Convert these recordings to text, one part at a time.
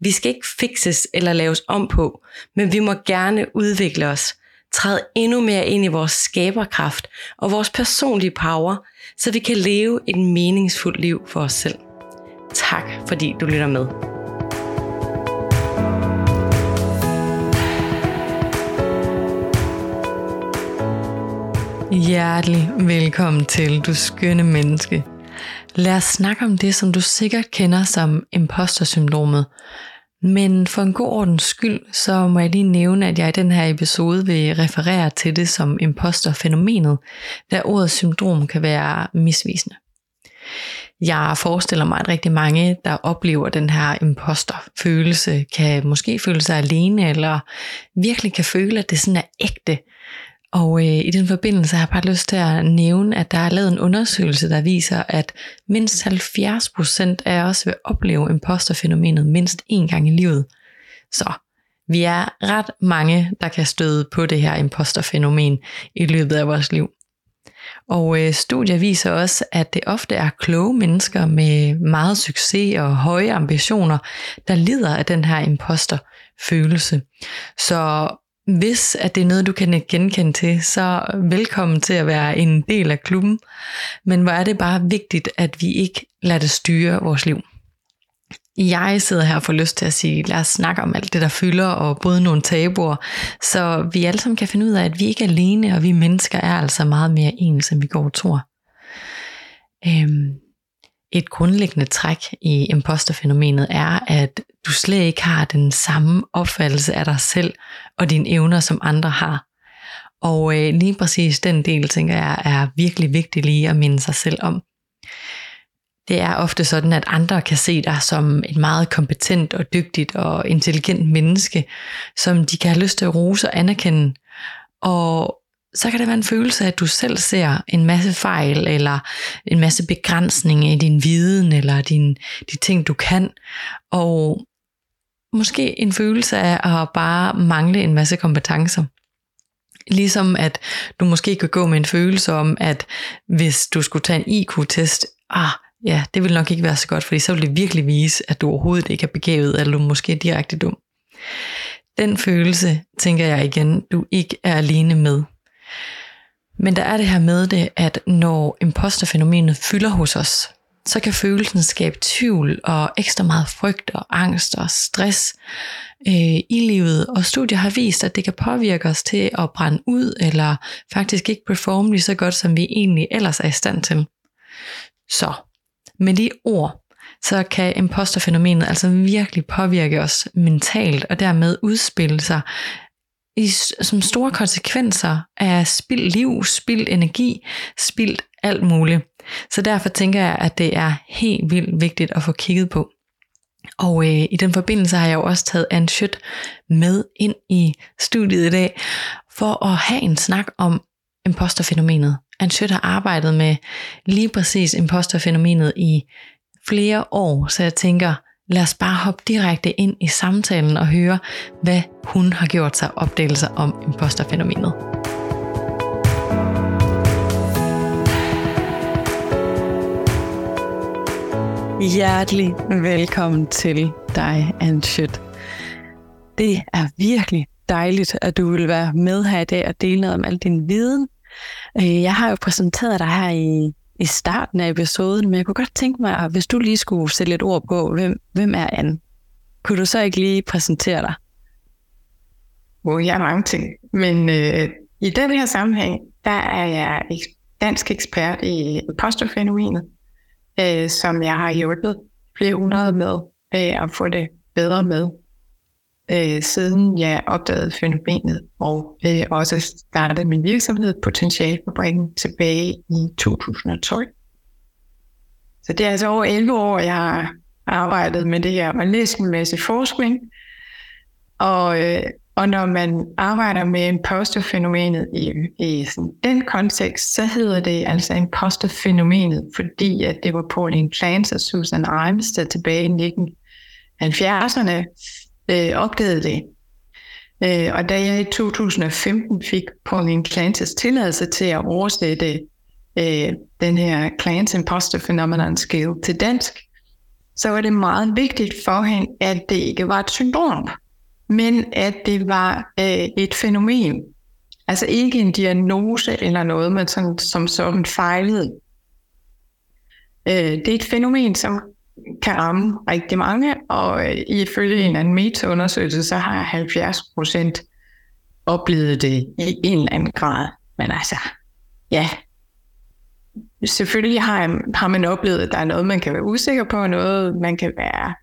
Vi skal ikke fikses eller laves om på, men vi må gerne udvikle os, træde endnu mere ind i vores skaberkraft og vores personlige power, så vi kan leve et meningsfuldt liv for os selv. Tak fordi du lytter med. Hjertelig velkommen til, du skønne menneske. Lad os snakke om det, som du sikkert kender som impostersyndromet. Men for en god ordens skyld, så må jeg lige nævne, at jeg i den her episode vil referere til det som imposterfænomenet, da ordet syndrom kan være misvisende. Jeg forestiller mig, at rigtig mange, der oplever den her imposterfølelse, kan måske føle sig alene, eller virkelig kan føle, at det sådan er ægte, og øh, i den forbindelse har jeg bare lyst til at nævne, at der er lavet en undersøgelse, der viser, at mindst 70% af os vil opleve imposterfænomenet mindst én gang i livet. Så vi er ret mange, der kan støde på det her imposterfænomen i løbet af vores liv. Og øh, studier viser også, at det ofte er kloge mennesker med meget succes og høje ambitioner, der lider af den her imposterfølelse. Så hvis at det er noget, du kan genkende til, så velkommen til at være en del af klubben. Men hvor er det bare vigtigt, at vi ikke lader det styre vores liv. Jeg sidder her og får lyst til at sige, lad os snakke om alt det, der fylder, og bryde nogle tabuer, så vi alle sammen kan finde ud af, at vi ikke er alene, og vi mennesker er altså meget mere ens, end vi går og tror. Øhm, et grundlæggende træk i imposterfænomenet er, at du slet ikke har den samme opfattelse af dig selv og dine evner, som andre har. Og øh, lige præcis den del, tænker jeg, er virkelig vigtig lige at minde sig selv om. Det er ofte sådan, at andre kan se dig som et meget kompetent og dygtigt og intelligent menneske, som de kan have lyst til at rose og anerkende. Og så kan det være en følelse af, at du selv ser en masse fejl, eller en masse begrænsninger i din viden, eller din, de ting, du kan. Og måske en følelse af at bare mangle en masse kompetencer. Ligesom at du måske kan gå med en følelse om, at hvis du skulle tage en IQ-test, ah, ja, det vil nok ikke være så godt, fordi så vil det virkelig vise, at du overhovedet ikke er begavet, eller du måske er direkte dum. Den følelse, tænker jeg igen, du ikke er alene med. Men der er det her med det, at når imposterfænomenet fylder hos os, så kan følelsen skabe tvivl og ekstra meget frygt og angst og stress øh, i livet. Og studier har vist, at det kan påvirke os til at brænde ud, eller faktisk ikke performe lige så godt, som vi egentlig ellers er i stand til. Så med de ord, så kan imposterfænomenet altså virkelig påvirke os mentalt, og dermed udspille sig i, som store konsekvenser af spild liv, spild energi, spild alt muligt. Så derfor tænker jeg, at det er helt vildt vigtigt at få kigget på. Og øh, i den forbindelse har jeg jo også taget Anne Schødt med ind i studiet i dag, for at have en snak om imposterfænomenet. Anne Schødt har arbejdet med lige præcis imposterfænomenet i flere år, så jeg tænker, lad os bare hoppe direkte ind i samtalen og høre, hvad hun har gjort sig opdagelser om imposterfænomenet. Hjertelig velkommen til dig, Anshit. Det er virkelig dejligt, at du vil være med her i dag og dele noget om al din viden. Øh, jeg har jo præsenteret dig her i, i starten af episoden, men jeg kunne godt tænke mig, hvis du lige skulle sætte et ord på, hvem, hvem er Anne? Kunne du så ikke lige præsentere dig? Oh, jeg er mange ting, men øh, i den her sammenhæng, der er jeg dansk ekspert i imposterfænomenet øh, som jeg har hjulpet flere hundrede med øh, at få det bedre med, øh, siden jeg opdagede fænomenet og øh, også startede min virksomhed Potentialfabrikken tilbage i 2012. Så det er altså over 11 år, jeg har arbejdet med det her og læst en masse forskning, Og, øh, og når man arbejder med imposterfænomenet i, i sådan den kontekst, så hedder det altså imposterfænomenet, fordi at det var Pauline Clance og Susan Imes, der tilbage i 1970'erne øh, opdagede det. Øh, og da jeg i 2015 fik Pauline Clances tilladelse til at oversætte øh, den her Clance Imposter Phenomenon Scale til dansk, så var det meget vigtigt for hende, at det ikke var et syndrom, men at det var øh, et fænomen. Altså ikke en diagnose eller noget, men sådan, som sådan fejlede. Øh, det er et fænomen, som kan ramme rigtig mange, og øh, ifølge en anden meta-undersøgelse, så har 70 procent oplevet det i en eller anden grad. Men altså, ja, selvfølgelig har, har man oplevet, at der er noget, man kan være usikker på, og noget, man kan være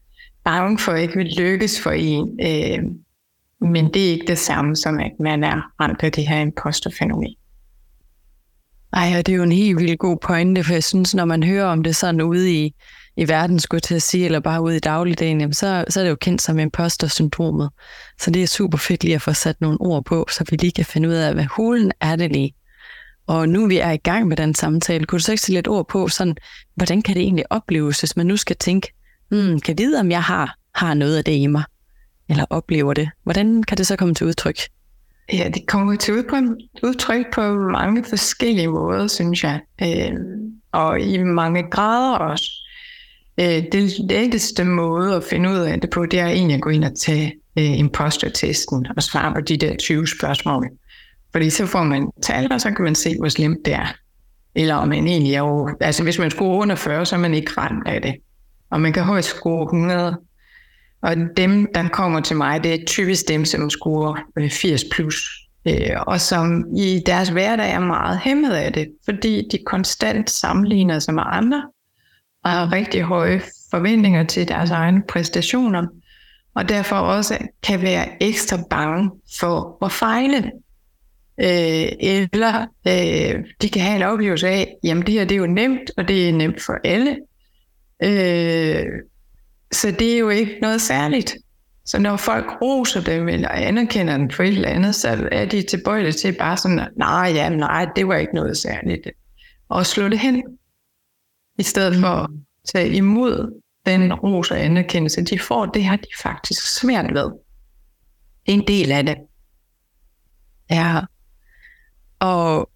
bange for ikke vil lykkes for en. Øh, men det er ikke det samme som, at man er ramt af det her imposterfænomen. Ej, og det er jo en helt vildt god pointe, for jeg synes, når man hører om det sådan ude i, i verden, skulle til at sige, eller bare ude i dagligdagen, jamen så, så er det jo kendt som imposter-syndromet. Så det er super fedt lige at få sat nogle ord på, så vi lige kan finde ud af, hvad hulen er det lige. Og nu vi er i gang med den samtale, kunne du så ikke sætte lidt ord på, sådan, hvordan kan det egentlig opleves, hvis man nu skal tænke, hmm, kan vide, om jeg har, har noget af det i mig, eller oplever det? Hvordan kan det så komme til udtryk? Ja, det kommer til udtryk på mange forskellige måder, synes jeg. Øh, og i mange grader også. Øh, det letteste måde at finde ud af det på, det er egentlig at gå ind og tage øh, impostertesten og svare på de der 20 spørgsmål. Fordi så får man tal, og så kan man se, hvor slemt det er. Eller om man egentlig er over... altså hvis man scorer under 40, så er man ikke ramt af det. Og man kan højst score 100. Og dem, der kommer til mig, det er typisk dem, som scorer øh, 80 plus. Øh, og som i deres hverdag er meget hæmmet af det, fordi de konstant sammenligner sig med andre, og har rigtig høje forventninger til deres egne præstationer, og derfor også kan være ekstra bange for at fejle. Øh, eller øh, de kan have en oplevelse af, jamen det her det er jo nemt, og det er nemt for alle. Øh, så det er jo ikke noget særligt. Så når folk roser dem eller anerkender dem for et eller andet, så er de tilbøjelige til bare sådan, nej, ja, nej, det var ikke noget særligt. Og slå det hen. I stedet for at tage imod den ros og anerkendelse, de får, det har de faktisk svært ved. Det er en del af det. Ja, og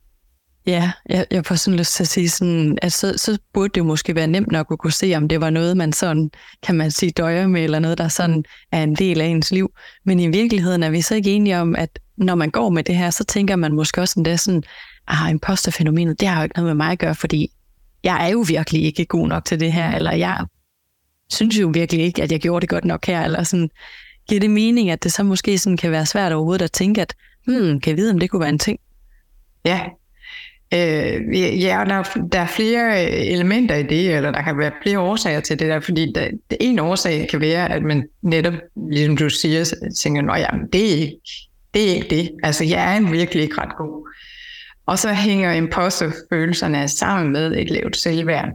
ja, jeg, jeg får sådan lyst til at sige sådan, at så, så burde det måske være nemt nok at kunne se, om det var noget, man sådan, kan man sige, døjer med, eller noget, der sådan er en del af ens liv. Men i virkeligheden er vi så ikke enige om, at når man går med det her, så tænker man måske også sådan, sådan, ah, imposterfænomenet, det har jo ikke noget med mig at gøre, fordi jeg er jo virkelig ikke god nok til det her, eller jeg synes jo virkelig ikke, at jeg gjorde det godt nok her, eller sådan, giver det mening, at det så måske sådan kan være svært overhovedet at tænke, at hmm, kan jeg vide, om det kunne være en ting? Ja, øh, ja der, der er flere øh, elementer i det, eller der kan være flere årsager til det der, fordi der, en årsag kan være, at man netop, ligesom du siger, tænker, at det er ikke det. Er ikke det. Altså, jeg er virkelig ikke ret god. Og så hænger imposterfølelserne sammen med et lavt selvværd,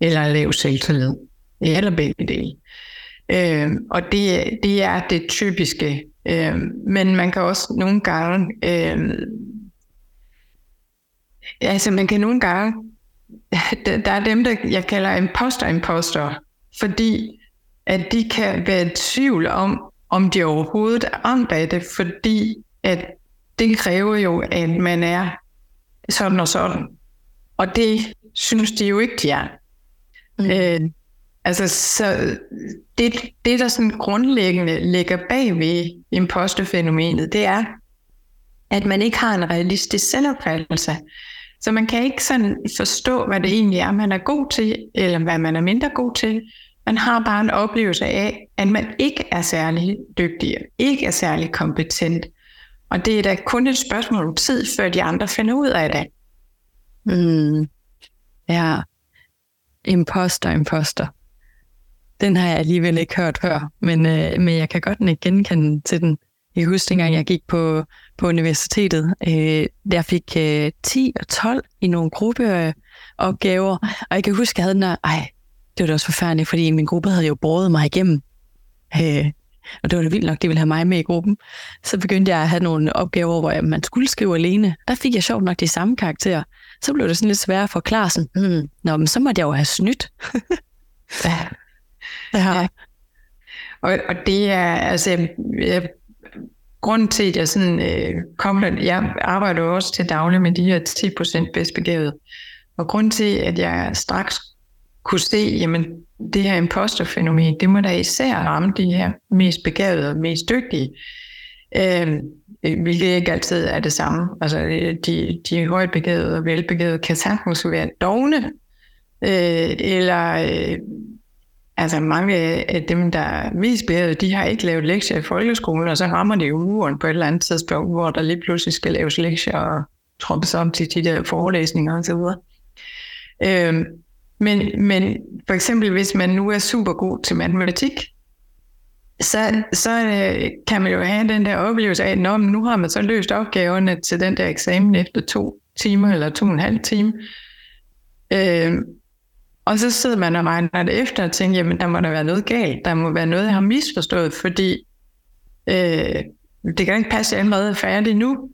eller lavt selvtillid, eller begge dele. Øh, og det, det er det typiske. Øh, men man kan også nogle gange, øh, altså man kan nogle gange, der er dem, der jeg kalder imposter-imposter, fordi at de kan være i tvivl om, om de overhovedet er ramt af det, fordi at det kræver jo, at man er sådan og sådan. Og det synes de jo ikke, de er. Mm. Øh, altså, så det, det, der sådan grundlæggende ligger bag ved imposterfænomenet, det er, at man ikke har en realistisk selvopfattelse. Så man kan ikke sådan forstå, hvad det egentlig er, man er god til, eller hvad man er mindre god til. Man har bare en oplevelse af, at man ikke er særlig dygtig, ikke er særlig kompetent, og det er da kun et spørgsmål om tid, før de andre finder ud af det. Mm. Ja. Imposter, imposter. Den har jeg alligevel ikke hørt før, men, øh, men jeg kan godt ikke genkende til den. Jeg husker, dengang jeg gik på, på universitetet, øh, der fik øh, 10 og 12 i nogle gruppeopgaver, og jeg kan huske, at jeg havde den der, ej, det var da også forfærdeligt, fordi min gruppe havde jo båret mig igennem. Øh, og det var da vildt nok, det ville have mig med i gruppen, så begyndte jeg at have nogle opgaver, hvor man skulle skrive alene. Der fik jeg sjovt nok de samme karakterer. Så blev det sådan lidt sværere at forklare sådan, hmm, nå, men så måtte jeg jo have snydt. ja. ja. ja. Og, og det er, altså, jeg, grunden til, at jeg sådan øh, kom, jeg arbejder jo også til daglig med de her 10% bedst begavet. Og grunden til, at jeg straks kunne se, jamen det her imposterfænomen, det må da især ramme de her mest begavede og mest dygtige. Øh, hvilket ikke altid er det samme. Altså de, de højt begavede og velbegavede kan sagtens være dogne, øh, eller øh, altså mange af dem, der er mest begavede, de har ikke lavet lektier i folkeskolen, og så rammer de uren på et eller andet tidspunkt, hvor der lige pludselig skal laves lektier og trompes om til de der forelæsninger osv. Øhm, men, men for eksempel, hvis man nu er super god til matematik, så, så øh, kan man jo have den der oplevelse af, at nu har man så løst opgaverne til den der eksamen efter to timer eller to og en halv time. Øh, og så sidder man og regner det efter og tænker, jamen der må der være noget galt, der må være noget, jeg har misforstået, fordi øh, det kan ikke passe, at jeg allerede er færdig nu.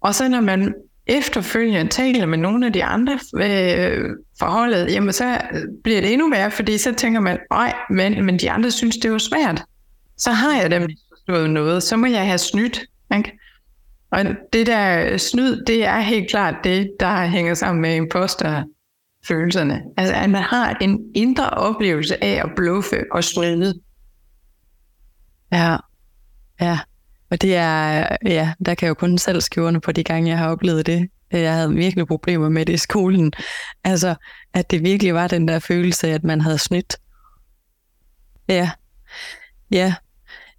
Og så når man efterfølgende taler med nogle af de andre øh, forholdet, jamen så bliver det endnu værre, fordi så tænker man, nej, men, men de andre synes, det er jo svært. Så har jeg dem misforstået noget, så må jeg have snydt. Ikke? Og det der snyd, det er helt klart det, der hænger sammen med imposter følelserne. Altså at man har en indre oplevelse af at bluffe og stride. Ja, ja. Og det er, ja, der kan jeg jo kun selv skrive på de gange, jeg har oplevet det. Jeg havde virkelig problemer med det i skolen. Altså, at det virkelig var den der følelse at man havde snydt. Ja, ja.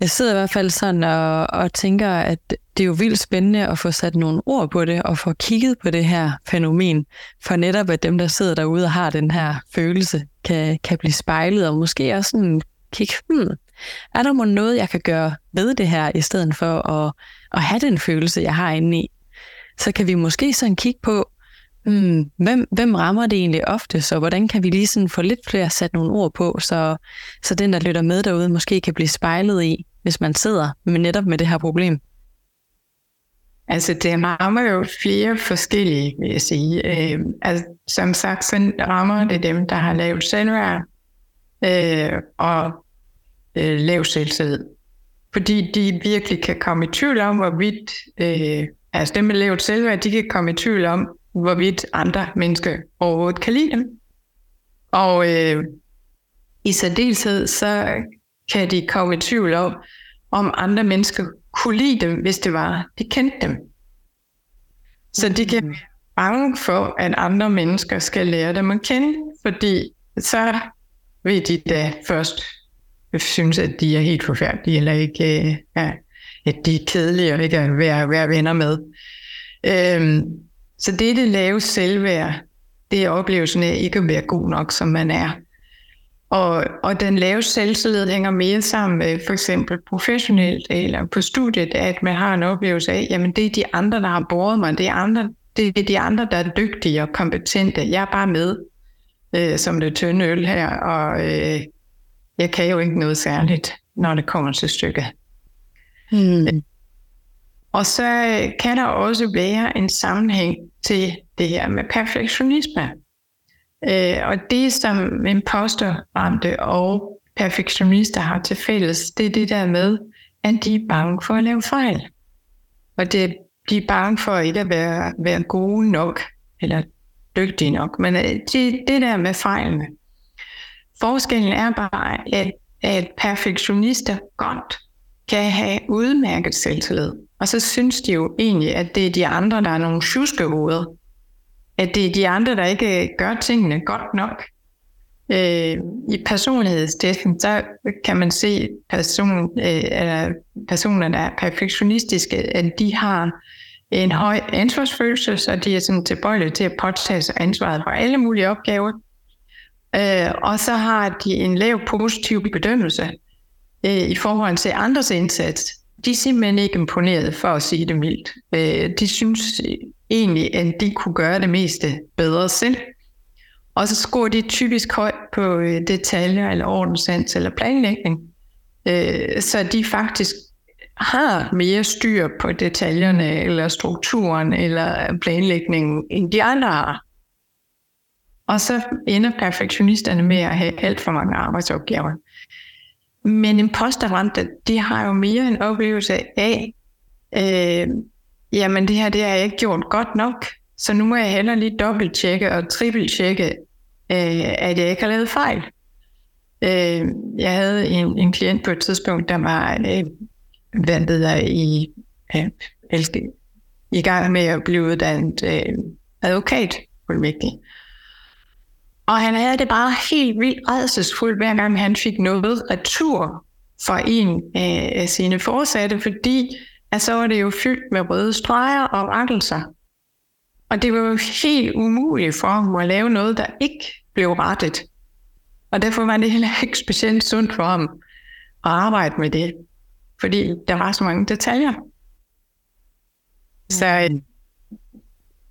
Jeg sidder i hvert fald sådan og, og tænker, at det er jo vildt spændende at få sat nogle ord på det, og få kigget på det her fænomen, for netop at dem, der sidder derude og har den her følelse, kan, kan blive spejlet, og måske også sådan kigge, hmm, er der noget, jeg kan gøre ved det her, i stedet for at, at have den følelse, jeg har inde i? Så kan vi måske sådan kigge på, hmm, hvem, hvem rammer det egentlig ofte, så hvordan kan vi lige sådan få lidt flere sat nogle ord på, så, så den, der lytter med derude, måske kan blive spejlet i, hvis man sidder med netop med det her problem? Altså, det rammer jo flere forskellige, vil jeg sige. Øh, altså, som sagt, så rammer det dem, der har lavet selvværd, øh, og øh, lav selvtillid. Fordi de virkelig kan komme i tvivl om, hvorvidt, øh, altså dem med lavt selvværd, de kan komme i tvivl om, hvorvidt andre mennesker overhovedet kan lide dem. Og øh, i særdeleshed, så kan de komme i tvivl om, om andre mennesker kunne lide dem, hvis det var, de kendte dem. Så de kan være bange for, at andre mennesker skal lære dem at kende, fordi så vil de da først synes, at de er helt forfærdelige, eller ikke, øh, at de er kedelige og ikke er værd at være venner med. Øhm, så det det lave selvværd, det er oplevelsen af ikke at være god nok, som man er. Og, og den lave selvtillid hænger mere sammen med for eksempel professionelt eller på studiet, at man har en oplevelse af, jamen det er de andre, der har båret mig, det er, andre, det er de andre, der er dygtige og kompetente. Jeg er bare med øh, som det tynde øl her, og øh, jeg kan jo ikke noget særligt, når det kommer til stykket. Hmm. Og så kan der også være en sammenhæng til det her med perfektionisme. Øh, og det, som imposterramte og perfektionister har til fælles, det er det der med, at de er bange for at lave fejl. Og det, de er bange for ikke at være, være gode nok, eller dygtige nok. Men øh, det, det der med fejlene, Forskellen er bare, at, at perfektionister godt kan have udmærket selvtillid. Og så synes de jo egentlig, at det er de andre, der er nogle tjuskehoveder. At det er de andre, der ikke øh, gør tingene godt nok. Øh, I personlighedstesten, så kan man se person, øh, eller personer, der er perfektionistiske, at de har en høj ansvarsfølelse, så de er sådan tilbøjelige til at påtage sig ansvaret for alle mulige opgaver. Øh, og så har de en lav positiv bedømmelse øh, i forhold til andres indsats. De er simpelthen ikke imponeret, for at sige det mildt. Øh, de synes egentlig, at de kunne gøre det meste bedre selv. Og så scorer de typisk højt på øh, detaljer eller ordenssans eller planlægning. Øh, så de faktisk har mere styr på detaljerne, eller strukturen, eller planlægningen, end de andre har. Og så ender perfektionisterne med at have alt for mange arbejdsopgaver. Men imposterramte, de har jo mere en oplevelse af, øh, jamen det her, det har jeg ikke gjort godt nok, så nu må jeg hellere lige dobbelttjekke og trippeltjekke, øh, at jeg ikke har lavet fejl. Øh, jeg havde en, en klient på et tidspunkt, der var øh, vandet der i, øh, i gang med at blive uddannet øh, advokat, vigtigt. Og han havde det bare helt vildt redselsfuldt, hver gang han fik noget retur fra en af sine forsatte, fordi at så var det jo fyldt med røde streger og rettelser. Og det var jo helt umuligt for ham at lave noget, der ikke blev rettet. Og derfor var det heller ikke specielt sundt for ham at arbejde med det, fordi der var så mange detaljer. Så,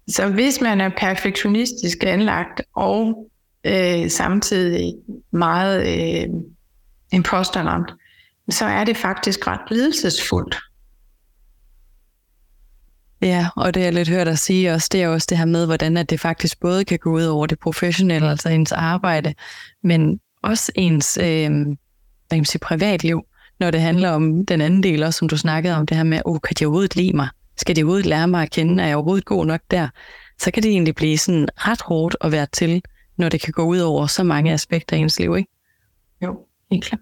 så hvis man er perfektionistisk anlagt og øh, samtidig meget øh, imposterramt, så er det faktisk ret lidelsesfuldt. Ja, og det jeg lidt hørt dig sige også, det er også det her med, hvordan at det faktisk både kan gå ud over det professionelle, altså ens arbejde, men også ens øh, hvad kan man sige, privatliv, når det handler om den anden del også, som du snakkede om, det her med, oh, kan de overhovedet lide mig? Skal de overhovedet lære mig at kende? Er jeg overhovedet god nok der? Så kan det egentlig blive sådan ret hårdt at være til, når det kan gå ud over så mange aspekter af ens liv, ikke? Jo, helt klart.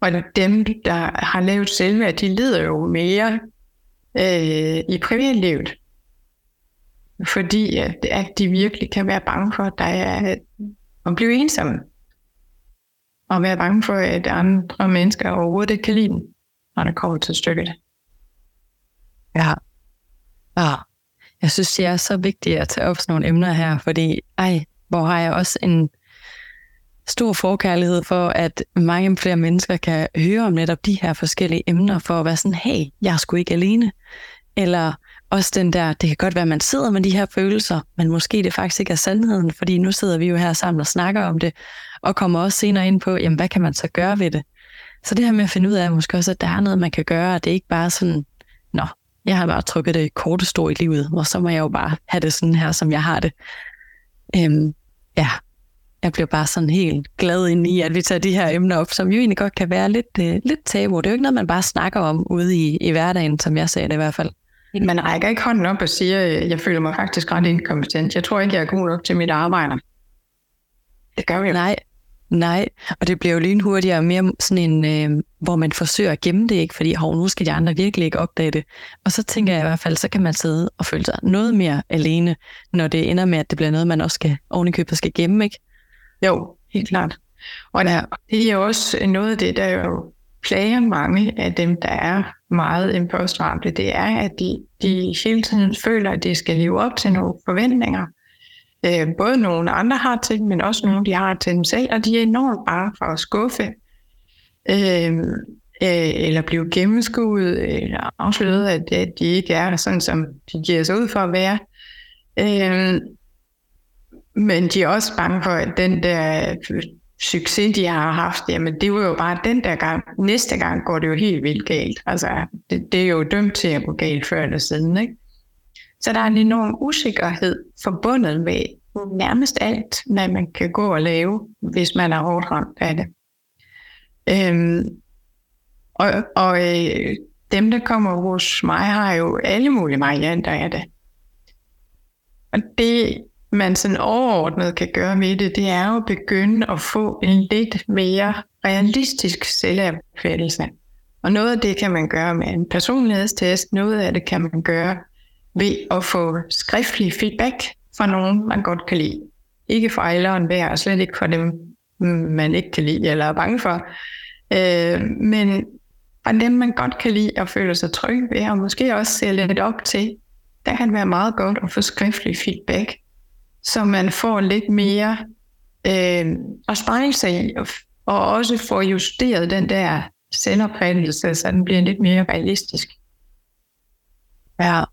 Og dem, der har lavet selvværd, de lider jo mere øh, i privatlivet. Fordi øh, at, de virkelig kan være bange for, at der er øh, at blive ensomme. Og være bange for, at andre mennesker overhovedet ikke kan lide dem, når der kommer til stykket. Ja. Ja. Jeg synes, det er så vigtigt at tage op sådan nogle emner her, fordi ej, hvor har jeg også en stor forkærlighed for, at mange flere mennesker kan høre om netop de her forskellige emner, for at være sådan, hey, jeg er sgu ikke alene. Eller også den der, det kan godt være, at man sidder med de her følelser, men måske det faktisk ikke er sandheden, fordi nu sidder vi jo her sammen og snakker om det, og kommer også senere ind på, jamen hvad kan man så gøre ved det? Så det her med at finde ud af, måske også, at der er noget, man kan gøre, og det er ikke bare sådan, nå, jeg har bare trykket det korte stå i livet, og så må jeg jo bare have det sådan her, som jeg har det. Øhm, ja, jeg bliver bare sådan helt glad ind i, at vi tager de her emner op, som jo egentlig godt kan være lidt, uh, lidt tabu. Det er jo ikke noget, man bare snakker om ude i, i hverdagen, som jeg sagde det i hvert fald. Man rækker ikke hånden op og siger, at jeg føler mig faktisk ret inkompetent. Jeg tror ikke, jeg er god nok til mit arbejde. Det gør vi jo. Nej, nej. Og det bliver jo lynhurtigere mere sådan en, øh, hvor man forsøger at gemme det, ikke? fordi hov, nu skal de andre virkelig ikke opdage det. Og så tænker jeg i hvert fald, så kan man sidde og føle sig noget mere alene, når det ender med, at det bliver noget, man også skal ovenikøbet skal gemme, ikke? Jo, helt klart. Og der, det er jo også øh, noget af det, der jo plager mange af dem, der er meget impostramte, det er, at de, de hele tiden føler, at de skal leve op til nogle forventninger. Øh, både nogle andre har til men også nogle, de har til dem selv, og de er enormt bare for at skuffe, øh, øh, eller blive gennemskuet, eller afsløret, at, at de ikke er sådan, som de giver sig ud for at være. Øh, men de er også bange for, at den der øh, succes, de har haft, jamen det var jo bare den der gang. Næste gang går det jo helt vildt galt. Altså, det, det er jo dømt til at gå galt før eller siden, ikke? Så der er en enorm usikkerhed forbundet med nærmest alt, hvad man kan gå og lave, hvis man er hårdt ramt af det. Øhm, og og øh, dem, der kommer hos mig, har jo alle mulige varianter af det. Og det man sådan overordnet kan gøre med det, det er jo at begynde at få en lidt mere realistisk selvopfattelse. Og noget af det kan man gøre med en personlighedstest, noget af det kan man gøre ved at få skriftlig feedback fra nogen, man godt kan lide. Ikke fra alle og enhver, og slet ikke fra dem, man ikke kan lide eller er bange for. Øh, men fra dem, man godt kan lide og føler sig tryg ved, og måske også ser lidt op til, der kan være meget godt at få skriftlig feedback så man får lidt mere øh, at spejle sig i, og, og også får justeret den der selvopfattelse, så den bliver lidt mere realistisk. Ja,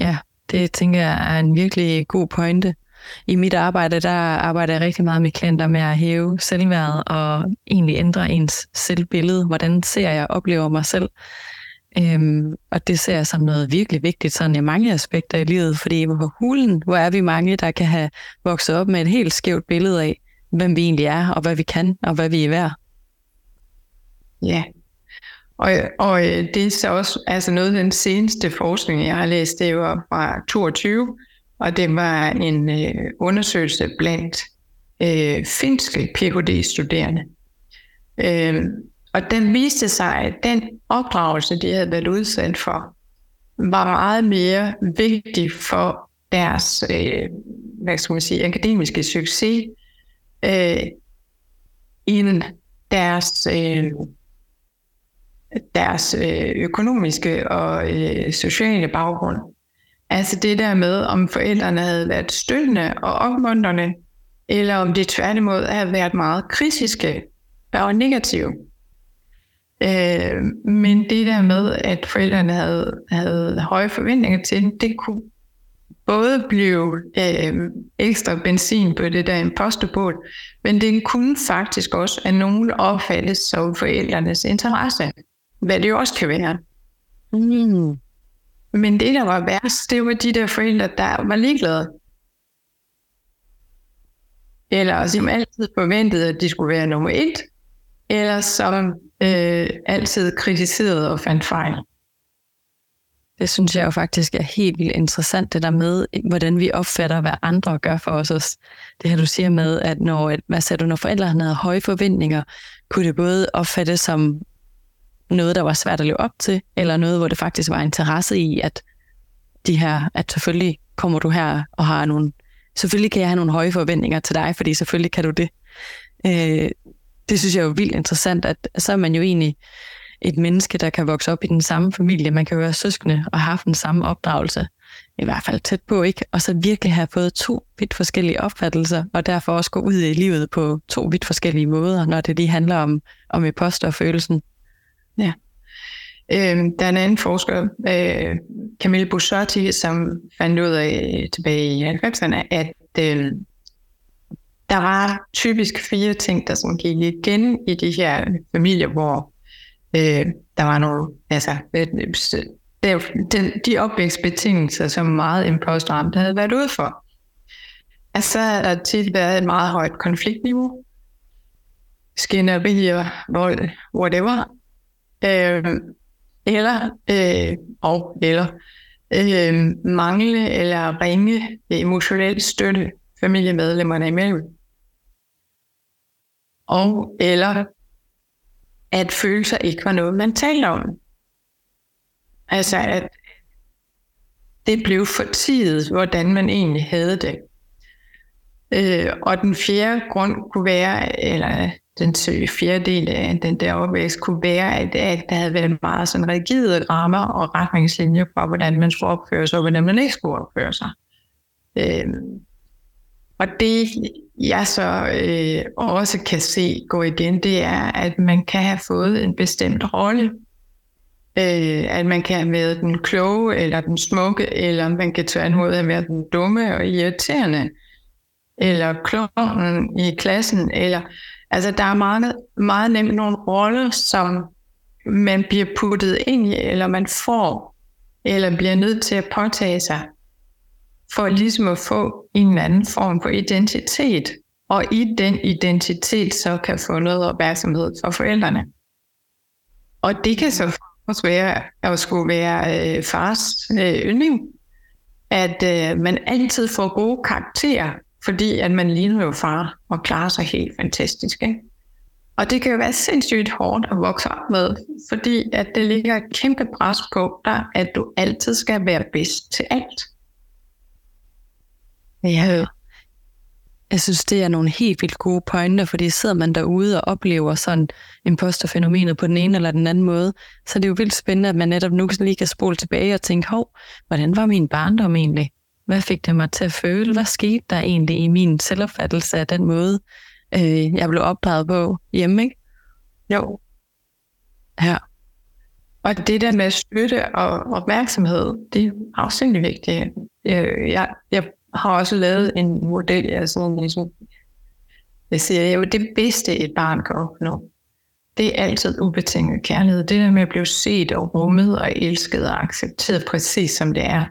ja det tænker jeg er en virkelig god pointe. I mit arbejde, der arbejder jeg rigtig meget med klienter med at hæve selvværdet og egentlig ændre ens selvbillede. Hvordan ser jeg og oplever mig selv? Øhm, og det ser jeg som noget virkelig vigtigt sådan i mange aspekter i livet, fordi hvor hulen, hvor er vi mange, der kan have vokset op med et helt skævt billede af, hvem vi egentlig er, og hvad vi kan, og hvad vi er værd. Ja, og, og øh, det er så også altså noget af den seneste forskning, jeg har læst, det var fra 22, og det var en øh, undersøgelse blandt øh, finske Ph.D.-studerende. Øh, og den viste sig, at den opdragelse, de havde været udsat for, var meget mere vigtig for deres øh, hvad skal man sige, akademiske succes, øh, end deres, øh, deres øh, økonomiske og øh, sociale baggrund. Altså det der med, om forældrene havde været støttende og opmuntrende, eller om de tværtimod havde været meget kritiske og negative. Øh, men det der med, at forældrene havde, havde høje forventninger til det kunne både blive øh, ekstra benzin på det der imposterbål, men det kunne faktisk også af nogen opfattes som forældrenes interesse, hvad det jo også kan være. Mm. Men det, der var værst, det var de der forældre, der var ligeglade. Eller som altid forventede, at de skulle være nummer et, eller som øh, altid kritiserede og fandt fejl. Det synes jeg jo faktisk er helt vildt interessant, det der med, hvordan vi opfatter, hvad andre gør for os. Også. Det her, du siger med, at når, hvad sagde du, når forældrene havde høje forventninger, kunne det både opfattes som noget, der var svært at leve op til, eller noget, hvor det faktisk var interesse i, at de her, at selvfølgelig kommer du her og har nogle, selvfølgelig kan jeg have nogle høje forventninger til dig, fordi selvfølgelig kan du det. Øh, det synes jeg er jo vildt interessant, at så er man jo egentlig et menneske, der kan vokse op i den samme familie. Man kan jo være søskende og have haft den samme opdragelse, i hvert fald tæt på, ikke? Og så virkelig have fået to vidt forskellige opfattelser, og derfor også gå ud i livet på to vidt forskellige måder, når det lige handler om, om følelsen. Ja. Øh, der er en anden forsker, øh, Camille Bussotti, som fandt ud af tilbage i 90'erne, at øh, der var typisk fire ting, der som gik igen i de her familier, hvor øh, der var nogle, altså, øh, de, de opvækstbetingelser, som meget impostramt havde været ude for. Altså, der har tit været et meget højt konfliktniveau, skænderier, vold, whatever, øh, eller, øh, og, eller øh, mangle eller ringe emotionel støtte familiemedlemmerne imellem og eller at følelser ikke var noget, man talte om. Altså, at det blev for tidet, hvordan man egentlig havde det. Øh, og den fjerde grund kunne være, eller den fjerde del af den der opvækst kunne være, at, at der havde været meget sådan rigide rammer og retningslinjer for, hvordan man skulle opføre sig, og hvordan man ikke skulle opføre sig. Øh, og det, jeg så øh, også kan se gå igen, det er, at man kan have fået en bestemt rolle. Øh, at man kan have været den kloge, eller den smukke, eller man kan tværtimod have været den dumme og irriterende, eller kloven i klassen. Eller, altså, der er meget, meget nemt nogle roller, som man bliver puttet ind i, eller man får, eller bliver nødt til at påtage sig for ligesom at få en eller anden form for identitet, og i den identitet så kan få noget opmærksomhed for forældrene. Og det kan så også være at skulle være øh, fars øh, yndling, at øh, man altid får gode karakterer, fordi at man ligner jo far og klarer sig helt fantastisk. Ikke? Og det kan jo være sindssygt hårdt at vokse op med, fordi at det ligger et kæmpe pres på dig, at du altid skal være bedst til alt. Ja, jeg synes, det er nogle helt vildt gode pointer, fordi sidder man derude og oplever sådan imposterfænomenet på den ene eller den anden måde, så er det jo vildt spændende, at man netop nu lige kan spole tilbage og tænke, hov, hvordan var min barndom egentlig? Hvad fik det mig til at føle? Hvad skete der egentlig i min selvopfattelse af den måde, øh, jeg blev opdraget på hjemme, ikke? Jo. Ja. Og det der med støtte og opmærksomhed, det er afsindelig vigtigt. Jeg, jeg, jeg har også lavet en model, jeg sådan ligesom, jeg siger, jo, det bedste et barn kan opnå, det er altid ubetinget kærlighed. Det der med at blive set og rummet og elsket og accepteret præcis som det er.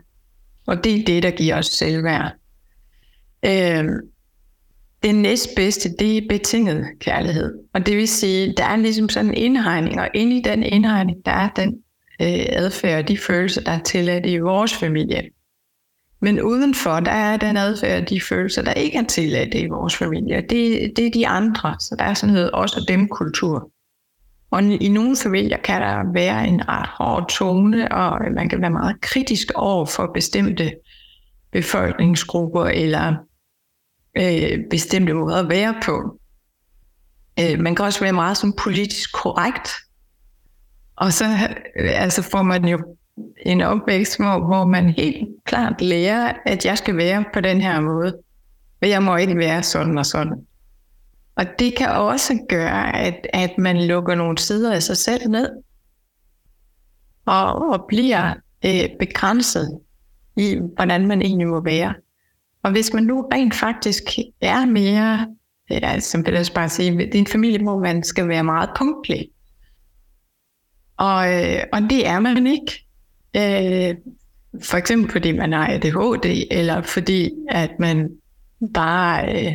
Og det er det, der giver os selvværd. Øhm, det næstbedste, det er betinget kærlighed. Og det vil sige, der er ligesom sådan en indhegning, og inde i den indhegning, der er den øh, adfærd og de følelser, der er tilladt i vores familie. Men udenfor, der er den adfærd de følelser, der ikke er tilladt i vores familie. Det, det er de andre, så der er sådan noget også dem kultur. Og i nogle familier kan der være en ret hård tone, og man kan være meget kritisk over for bestemte befolkningsgrupper eller øh, bestemte måder at være på. Øh, man kan også være meget som politisk korrekt. Og så øh, altså får man jo en opvækst, hvor, hvor man helt klart lærer, at jeg skal være på den her måde. Og jeg må ikke være sådan og sådan. Og det kan også gøre, at, at man lukker nogle sider af sig selv ned. Og, og bliver øh, begrænset i, hvordan man egentlig må være. Og hvis man nu rent faktisk er mere, ja, som vil jeg bare sige, det er en familie, hvor man skal være meget punktlig. Og, øh, og det er man ikke. Øh, for eksempel fordi man har ADHD, eller fordi at man bare øh,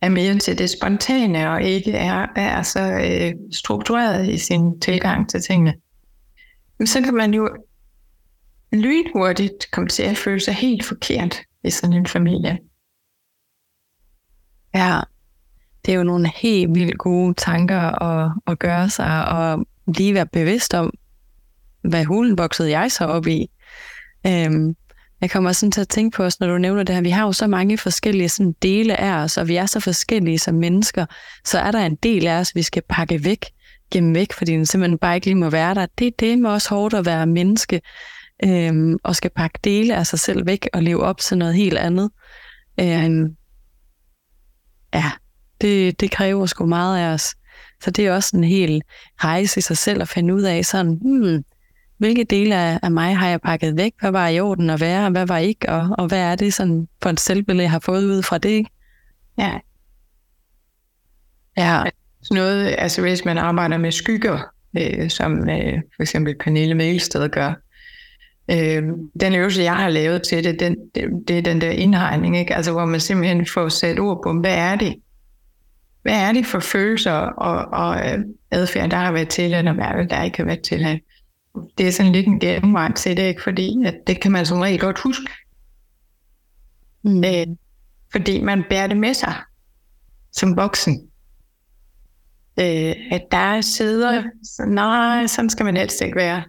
er mere til det spontane, og ikke er, er så øh, struktureret i sin tilgang til tingene. Men så kan man jo lynhurtigt komme til at føle sig helt forkert i sådan en familie. Ja, det er jo nogle helt vildt gode tanker at, at gøre sig, og lige være bevidst om, hvad hulen voksede jeg så op i. Øhm, jeg kommer sådan til at tænke på os, når du nævner det her, vi har jo så mange forskellige sådan, dele af os, og vi er så forskellige som mennesker, så er der en del af os, vi skal pakke væk, gemme væk, fordi den simpelthen bare ikke lige må være der. Det, det er med også hårdt at være menneske, øhm, og skal pakke dele af sig selv væk og leve op til noget helt andet. Øhm, ja, det, det kræver sgu meget af os. Så det er også en hel rejse i sig selv at finde ud af sådan, hmm, hvilke dele af, mig har jeg pakket væk? Hvad var i orden at være, hvad var ikke? Og, og hvad er det sådan for et selvbillede, jeg har fået ud fra det? Ikke? Ja. Ja. Noget, altså hvis man arbejder med skygger, øh, som øh, for eksempel Pernille Mælsted gør, øh, den øvelse, jeg har lavet til det, den, det, det er den der indhegning, ikke? Altså, hvor man simpelthen får sat ord på, hvad er det? Hvad er det for følelser og, og øh, adfærd, der har været til, og hvad er der ikke har været til? Det er sådan lidt en gennemvej til det, ikke? fordi at det kan man som regel godt huske. Mm. Øh, fordi man bærer det med sig som voksen. Øh, at der er sider, så nej, sådan skal man helst ikke være.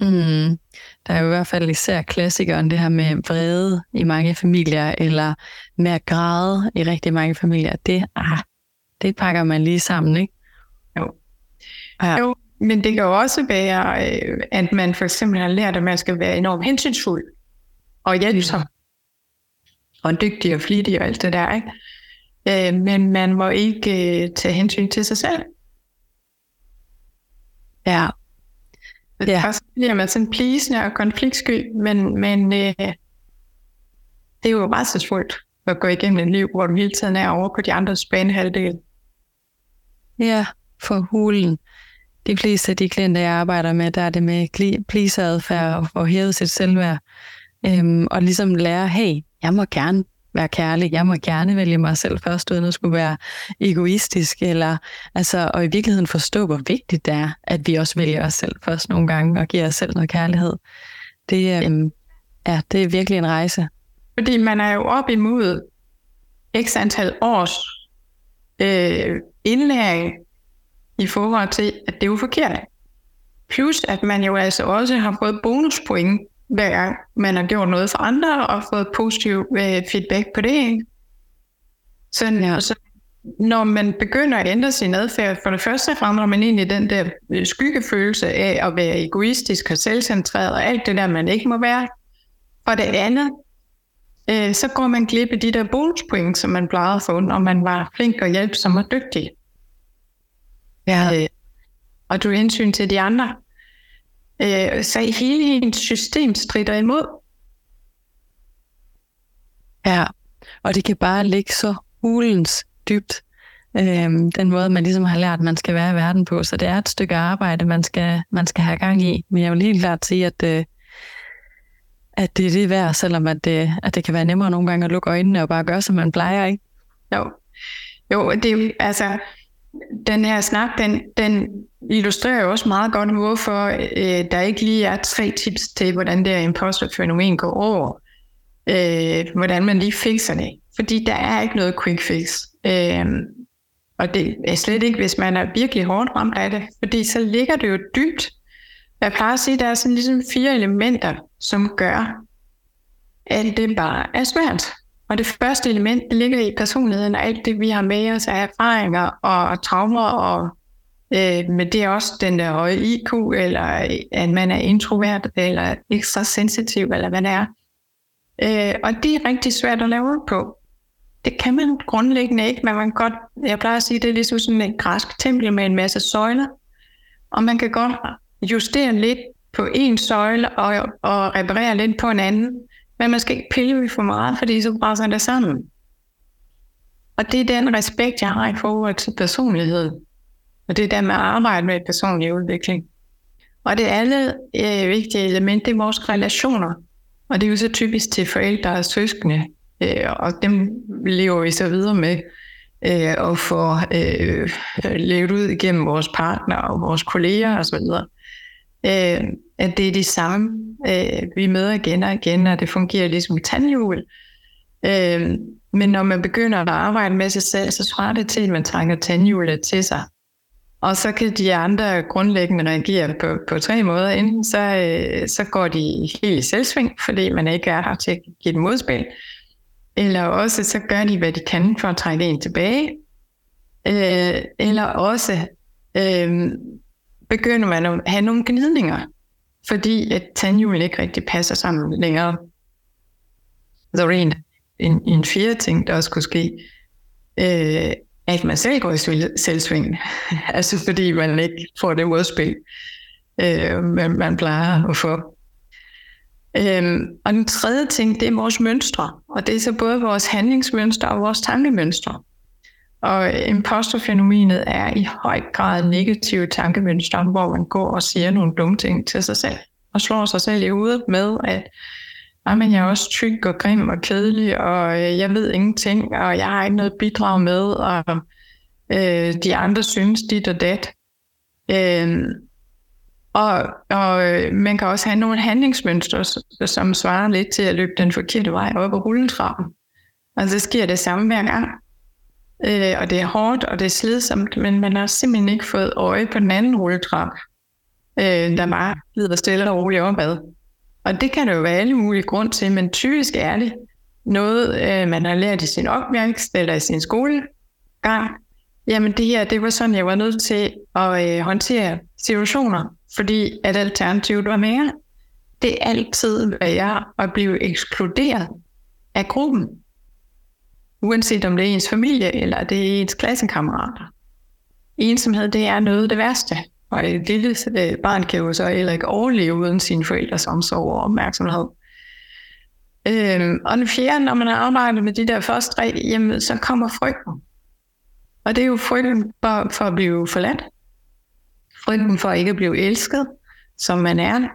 Mm. Der er jo i hvert fald især klassikeren, det her med vrede i mange familier, eller med at græde i rigtig mange familier. Det, ah, det pakker man lige sammen, ikke? Jo. Ja. Jo, men det kan jo også være, øh, at man for eksempel har lært, at man skal være enormt hensynsfuld og hjælpsom. Og dygtig og flittig og alt det der, ikke? Øh, men man må ikke øh, tage hensyn til sig selv. Ja, Ja. Og så bliver man sådan plisende og konfliktsky, men, men øh, det er jo retselsfuldt at gå igennem et liv, hvor du hele tiden er over på de andres banehalvdel. Ja, for hulen. De fleste af de klienter, jeg arbejder med, der er det med pleaseadfærd og hæve sit selvværd. Øhm, og ligesom lære, hey, jeg må gerne være kærlig. Jeg må gerne vælge mig selv først, uden at skulle være egoistisk. Eller, altså, og i virkeligheden forstå, hvor vigtigt det er, at vi også vælger os selv først nogle gange, og giver os selv noget kærlighed. Det, øhm, ja, det er virkelig en rejse. Fordi man er jo op imod x antal års øh, indlæring i forhold til, at det er jo forkert. Plus at man jo altså også har fået bonuspoint hver gang man har gjort noget for andre og fået positiv øh, feedback på det. Ikke? Så, ja. så når man begynder at ændre sin adfærd, for det første fremmer man egentlig den der øh, skyggefølelse af at være egoistisk og selvcentreret og alt det der, man ikke må være. For det andet, øh, så går man glip af de der bonuspoint, som man plejede at få, når man var flink og hjælpsom og dygtig. Ja. Øh, og du hensyn til de andre. Øh, så hele hendes system strider imod. Ja, og det kan bare ligge så hulens dybt, øhm, den måde, man ligesom har lært, man skal være i verden på. Så det er et stykke arbejde, man skal, man skal have gang i. Men jeg vil helt klart sige, at, øh, at det er det værd, selvom at det, at det kan være nemmere nogle gange at lukke øjnene og bare gøre, som man plejer, ikke? Jo, jo det er jo, altså, den her snak, den, den illustrerer jo også meget godt, hvorfor øh, der ikke lige er tre tips til, hvordan det her imposterfænomen går over. Øh, hvordan man lige fikser det. Fordi der er ikke noget quick fix. Øh, og det er slet ikke, hvis man er virkelig hårdt ramt af det. Fordi så ligger det jo dybt. Jeg plejer at sige, at der er sådan ligesom fire elementer, som gør, at det bare er svært. Og det første element det ligger i personligheden og alt det, vi har med os af erfaringer og traumer, og øh, men det er også den der høje IQ, eller at man er introvert, eller ekstra sensitiv, eller hvad det er. Øh, og det er rigtig svært at lave på. Det kan man grundlæggende ikke, men man godt, jeg plejer at sige, det er ligesom sådan et græsk tempel med en masse søjler, og man kan godt justere lidt på en søjle og, og reparere lidt på en anden. Men man skal ikke pille for meget, fordi så brænder det sammen. Og det er den respekt, jeg har i forhold til personlighed. Og det er der med at arbejde med personlig udvikling. Og det andet øh, vigtige element, det er vores relationer. Og det er jo så typisk til forældre og søskende. Øh, og dem lever vi så videre med øh, og får øh, levet ud igennem vores partner og vores kolleger osv øh, at det er de samme, øh, vi møder igen og igen, og det fungerer ligesom et tandhjul. Øh, men når man begynder at arbejde med sig selv, så svarer det til, at man trænger tandhjulet til sig. Og så kan de andre grundlæggende reagere på, på tre måder. Enten så, øh, så går de helt i selvsving, fordi man ikke er her til at give dem modspil. Eller også så gør de, hvad de kan for at trække en tilbage. Øh, eller også øh, begynder man at have nogle gnidninger, fordi at tandhjulen ikke rigtig passer sammen længere. Så er en, en, en fjerde ting, der også kunne ske, øh, at man selv går i selvsving. altså fordi man ikke får det modspil, øh, man, man plejer at få. Øhm, og den tredje ting, det er vores mønstre. Og det er så både vores handlingsmønstre og vores tankemønstre. Og øh, imposterfænomenet er i høj grad negative tankemønstre, hvor man går og siger nogle dumme ting til sig selv, og slår sig selv i hovedet med, at men jeg er også tyk og grim og kedelig, og øh, jeg ved ingenting, og jeg har ikke noget bidrag med, og øh, de andre synes dit og dat. Øh, og, og øh, man kan også have nogle handlingsmønstre, som svarer lidt til at løbe den forkerte vej op ad rulletrappen. Altså, og så sker det samme hver gang. Øh, og det er hårdt, og det er slidsomt, men man har simpelthen ikke fået øje på den anden rulletrap, øh, der bare glider stille og roligt opad. Og det kan der jo være alle mulige grund til, men typisk er det noget, øh, man har lært i sin opvækst eller i sin skolegang. Jamen det her, det var sådan, jeg var nødt til at øh, håndtere situationer, fordi at alternativet var mere. Det er altid værre at blive ekskluderet af gruppen. Uanset om det er ens familie, eller det er ens klassekammerater. Ensomhed, det er noget af det værste. Og et lille barn kan jo så heller ikke overleve uden sine forældres omsorg og opmærksomhed. Øhm, og den fjerde, når man arbejder med de der første tre, jamen, så kommer frygten. Og det er jo frygten for, for at blive forladt. Frygten for ikke at blive elsket, som man er.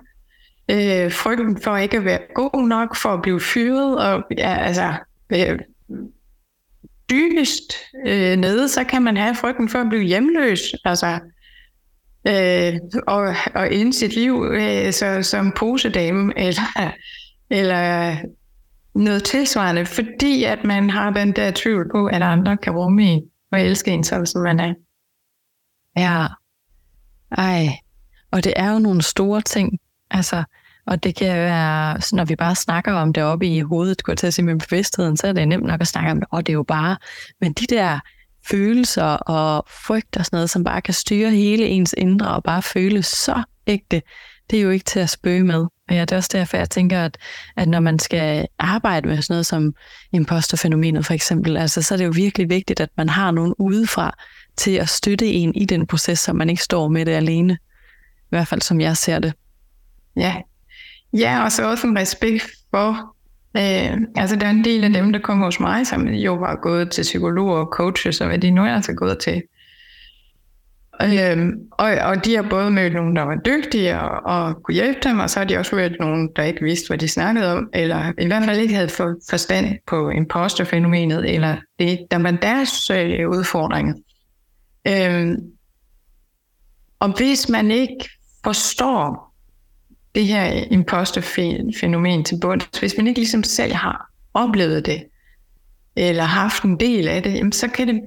Øh, frygten for ikke at være god nok, for at blive fyret. Og, ja, altså, øh, dybest øh, nede, så kan man have frygten for at blive hjemløs, altså, øh, og, og ende sit liv øh, så, som posedame, eller, eller noget tilsvarende, fordi at man har den der tvivl på, at andre kan rumme en og elske en, så som man er. Ja, ej, og det er jo nogle store ting, altså, og det kan være, når vi bare snakker om det oppe i hovedet, kunne til at sige med bevidstheden, så er det nemt nok at snakke om det, og det er jo bare, men de der følelser og frygt og sådan noget, som bare kan styre hele ens indre og bare føles så ægte, det er jo ikke til at spøge med. Og ja, det er også derfor, jeg tænker, at, at når man skal arbejde med sådan noget som imposterfænomenet for eksempel, altså, så er det jo virkelig vigtigt, at man har nogen udefra til at støtte en i den proces, så man ikke står med det alene. I hvert fald som jeg ser det. Ja, Ja, og så også en respekt for, Øh, altså, der er en del af dem, der kommer hos mig, som jo var gået til psykologer og coaches, og hvad de nu er altså gået til. Øhm, og, og de har både mødt nogen, der var dygtige og, og kunne hjælpe dem, og så har de også mødt nogen, der ikke vidste, hvad de snakkede om, eller i hvert fald ikke havde for, forstand på imposterfænomenet, eller det, der var deres øh, udfordringer. Øhm, og hvis man ikke forstår det her imposterfænomen til bunds, hvis man ikke ligesom selv har oplevet det, eller haft en del af det, jamen så, kan det,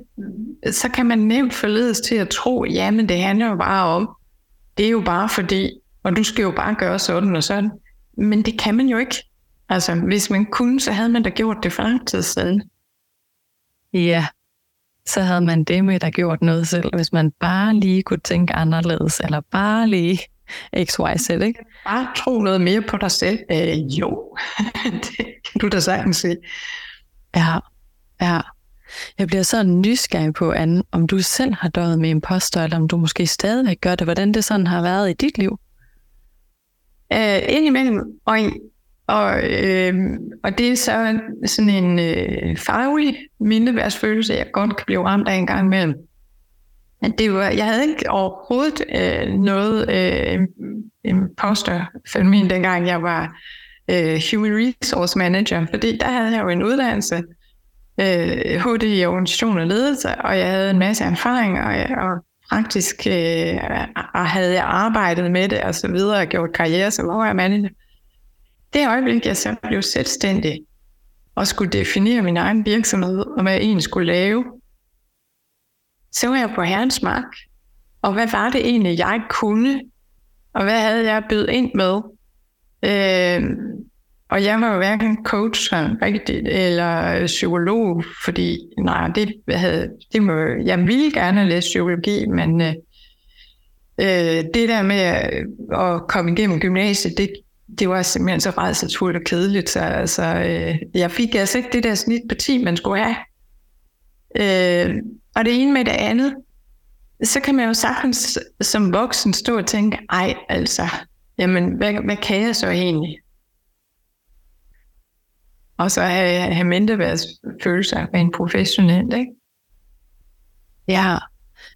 så kan man nemt forledes til at tro, jamen det handler jo bare om, det er jo bare fordi, og du skal jo bare gøre sådan og sådan. Men det kan man jo ikke. Altså, hvis man kunne, så havde man da gjort det for lang tid siden. Ja, så havde man det med der gjort noget selv, hvis man bare lige kunne tænke anderledes, eller bare lige x, y, z, ikke? Bare tro noget mere på dig selv. Øh, jo, det kan du da sagtens sige. Ja, ja. Jeg bliver så nysgerrig på, Anne, om du selv har døjet med imposter, eller om du måske stadigvæk gør det, hvordan det sådan har været i dit liv? Øh, indimellem, og, og, øh, og det er så sådan en øh, farlig mindeværdsfølelse, jeg godt kan blive ramt af en gang imellem. Men det var, jeg havde ikke overhovedet øh, noget øh, imposter-fænomen, dengang jeg var øh, Human Resource Manager, fordi der havde jeg jo en uddannelse, øh, HD i organisation og ledelse, og jeg havde en masse erfaring, og, og praktisk øh, og havde jeg arbejdet med det og så videre, og gjort karriere som manager. Det øjeblik, jeg så blev selvstændig, og skulle definere min egen virksomhed, og hvad jeg skulle lave, så var jeg på herrens mark. Og hvad var det egentlig, jeg kunne? Og hvad havde jeg bydet ind med? Øh, og jeg var jo hverken coach rigtigt, eller øh, psykolog, fordi nej, det, havde, det må, jeg ville gerne læse psykologi, men øh, øh, det der med at, at komme igennem gymnasiet, det, det var simpelthen så rædselsfuldt og kedeligt. Så altså, øh, jeg fik altså ikke det der snit på 10, man skulle have. Øh, og det ene med det andet, så kan man jo sagtens som voksen stå og tænke, ej altså, jamen hvad, hvad kan jeg så egentlig? Og så have, have mindreværdsfølelser en professionel, ikke? Ja,